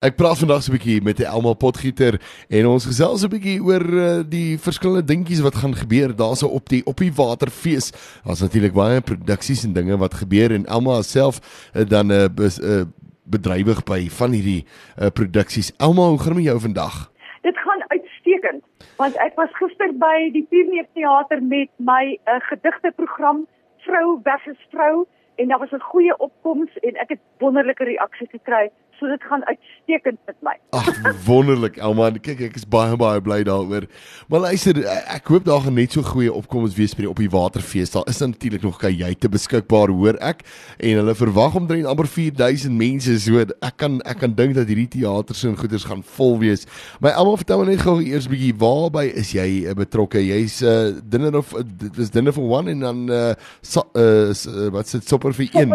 Ek praat vandag so 'n bietjie met Elma Potgieter en ons gesels 'n bietjie oor uh, die verskillende dingetjies wat gaan gebeur daarso op die op die waterfees. Daar's natuurlik baie produksies en dinge wat gebeur en Elma self uh, dan 'n uh, uh, bedrywig by van hierdie uh, produksies. Elma, hoe gaan dit met jou vandag? Dit gaan uitstekend want ek was gister by die Pionier Theater met my uh, gedigteprogram Vrou versus Vrou en daar was 'n goeie opkoms en ek het wonderlike reaksies gekry so dit gaan uitstekend met my. Ag wonderlik Elma, kyk ek is baie baie bly daaroor. Maar luister, ek hoop daar gaan net so goeie opkomste wees by die op die waterfees. Daar is natuurlik nog kajuite beskikbaar, hoor ek, en hulle verwag omtrent amper 4000 mense, so ek kan ek kan dink dat hierdie teaters en goeders gaan vol wees. Maar Elma, vertel my net gou eers bietjie waarby is jy uh, betrokke? Jy's uh, dinner of dit uh, is dinner for one en dan uh, so, uh, wat sê sopper vir een.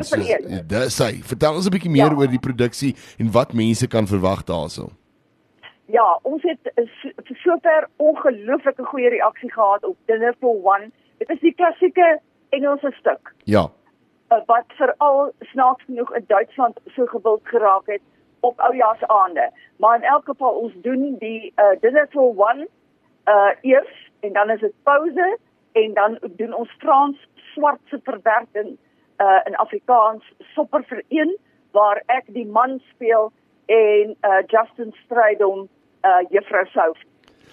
Dis hy. Vertel ons 'n bietjie meer ja. oor die produksie en wat mense kan verwag daarso. Ja, ons het vir sover ongelooflike goeie reaksie gehad op Dinner for One. Dit is die klassieke Engelse stuk. Ja. Uh, wat veral snaaks genoeg in Duitsland so gewild geraak het op oujaarsaande. Maar in elk geval ons doen die uh, Dinner for One uh eers en dan is dit pouse en dan doen ons Frans swartse verwerking uh in Afrikaans sopper vir een waar ek die man speel en uh Justin Strydom uh Juffrou Souf.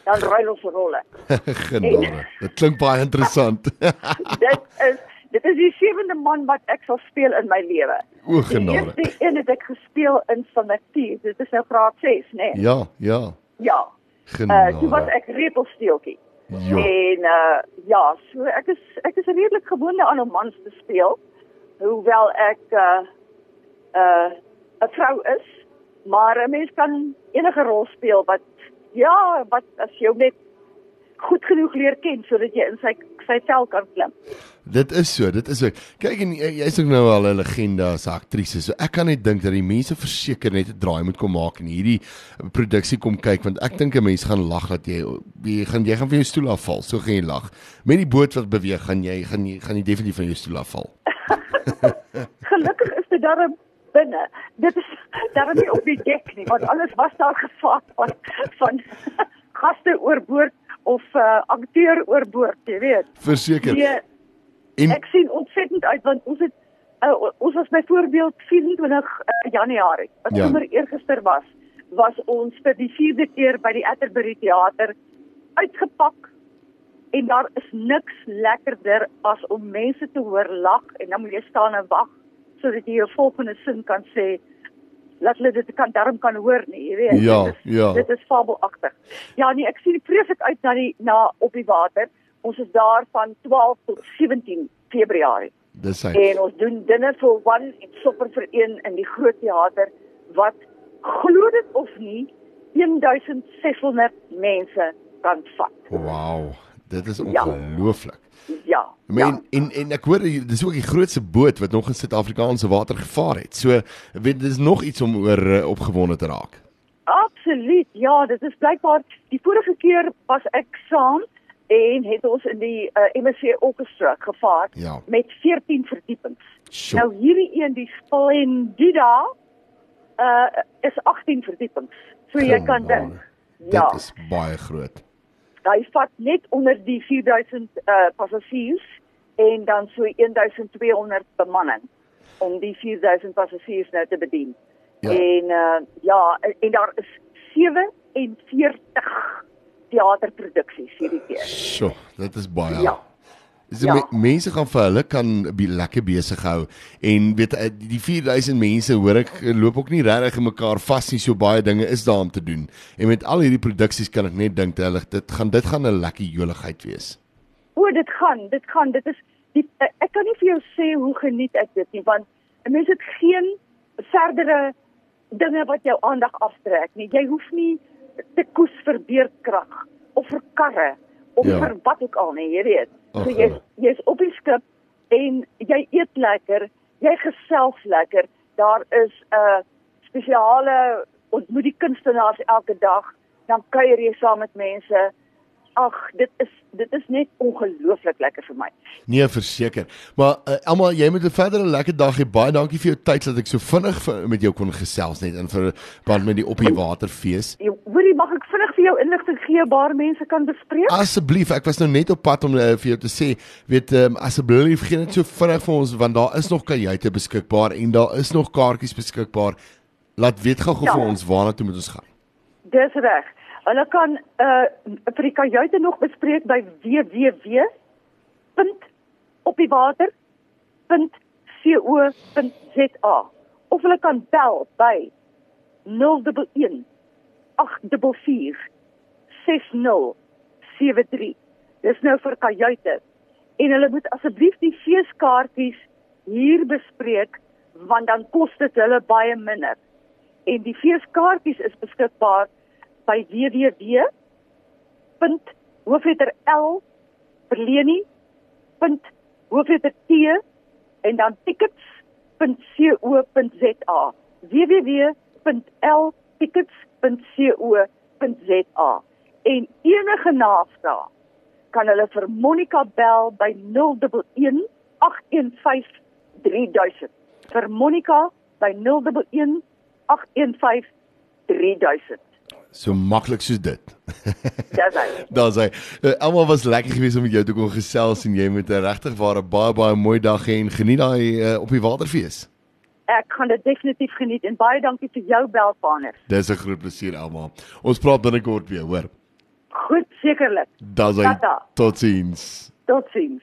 Dan ruil ons rolle. Genade. Dit klink baie interessant. dit is dit is die sewende man wat ek sal speel in my lewe. O genade. Die eerste een het ek gespeel in Sanaktie. Dit is nou graad 6, né? Nee? Ja, ja. Ja. Genade. Uh toe was ek repelsteeltjie. Ja. En uh ja, so ek is ek is redelik gewoond aan om mans te speel. Hoewel ek uh uh 'n vrou is, maar 'n mens kan enige rol speel wat ja, wat as jy net goed genoeg leer ken sodat jy in sy sy vel kan klim. Dit is so, dit is so. Kyk en jy's ook nou al 'n legende as aktrise. So ek kan net dink dat die mense verseker net 'n draai moet kom maak en hierdie produksie kom kyk want ek dink 'n mens gaan lag dat jy jy gaan jy gaan van jou stoel afval. So gaan jy lag. Met die boot wat beweeg, gaan jy gaan jy gaan jy definitief van jou stoel afval. Gelukkig is dit darm binne. Dit is daarom nie op die dek nie, want alles was daar gevaar van van gaste oorboord of uh, akteur oorboord, jy weet. Verseker. Nee, en ek sien ontsettend uit want ons het uh, ons was byvoorbeeld 24 uh, Januarie, wat ja. sommer eergister was, was ons vir die vierde keer by die Atterbury Theater uitgepak en daar is niks lekkerder as om mense te hoor lag en dan moet jy staan en wag sodat jy 'n volgende sin kan sê laat hulle dit kan darm kan hoor nie jy weet. Ja, dit is, ja. dit is fabelagtig. Ja nee ek sien vreeslik uit na die na op die water. Ons is daar van 12 tot 17 Februarie. Dis hy. En ons doen dinner for one en sopper vir een in die groot teater wat glo dit of nie 1600 mense kan vat. Wow dit is ja. ongelooflik Ja. Men, ja. en en ek hoor dis ook die grootste boot wat nog in Suid-Afrikaanse water gevaar het. So weet dis nog iets om oor uh, opgewonde te raak. Absoluut. Ja, dit is blykbaar die vorige keer was ek saam en het ons in die uh, MSC Orchestra gevaar ja. met 14 verdiepings. Sure. Nou hierdie een die Splendida uh is 18 verdiepings. So jy Genade. kan dink. Ja. Dit is baie groot. Hy vat net onder die 4000 uh passasiers en dan so 1200 bemanning om die 4000 passasiers nou te bedien. Ja. En uh ja, en, daar is 47 teaterproduksies hierdie keer. Sjoe, dit is baie. Ja. Dis Ja. me, mense gaan vir hulle kan be lekker besig hou en weet eh, die 4000 mense hoor ek loop ook nie regtig in mekaar vas nie so baie dinge is daar om te doen. En met al hierdie produksies kan ek net dink hulle dit gaan dit gaan 'n lekker joligheid wees. O, dit gaan, dit gaan, dit is die eh, ek kan nie vir jou sê hoe geniet ek dit nie want 'n mens het geen verdere dinge wat jou aandag aftrek nie. Jy hoef nie te koes vir beerdkrag of vir karre of Ja. vir wat ook al nie, jy weet. Ag, So jy's jy's op die skip en jy eet lekker, jy gesels lekker. Daar is 'n uh, spesiale ontmoet die kunstenaars elke dag, dan kuier jy saam met mense. Ag, dit is dit is net ongelooflik lekker vir my. Nee, verseker. Maar uh, Elma, jy moet 'n verdere lekker dag hê. Baie dankie vir jou tyd dat ek so vinnig vir, met jou kon gesels net in vir band met die op die waterfees. Hoorie, mag ek vinnig vir jou inligting gee waar mense kan bespreek? Asseblief, ek was nou net op pad om uh, vir jou te sê, weet um, asseblief gee net so vinnig vir ons want daar is nog kajuite beskikbaar en daar is nog kaartjies beskikbaar. Laat weet gou-gou ja. vir ons waarna toe moet ons gaan. Dis reg. Hulle kan uh vir die kajuite nog bespreek by www.opiewater.co.za of hulle kan bel by 011 844 6073. Dis nou vir kajuite. En hulle moet asseblief die feeskaartjies hier bespreek want dan kos dit hulle baie minder. En die feeskaartjies is beskikbaar by www.hoofletterl.verleni.hoofletterT en dan tickets.co.za www.ltickets.co.za en enige navraag kan hulle vir Monica bel by 011 815 3000 vir Monica by 011 815 3000 So maklik soos dit. Dis hy. Daar's hy. Uh, Almal was lekker geweest om met jou te kon gesels en jy moet 'n regtig ware baie baie mooi dag hê en geniet daai uh, op die waterfees. Ek gaan dit definitief geniet en baie dankie vir jou belvaner. Dis 'n groot plesier almal. Ons praat binnekort weer, hoor. Goed, sekerlik. Daar's hy. Totsiens. Totsiens.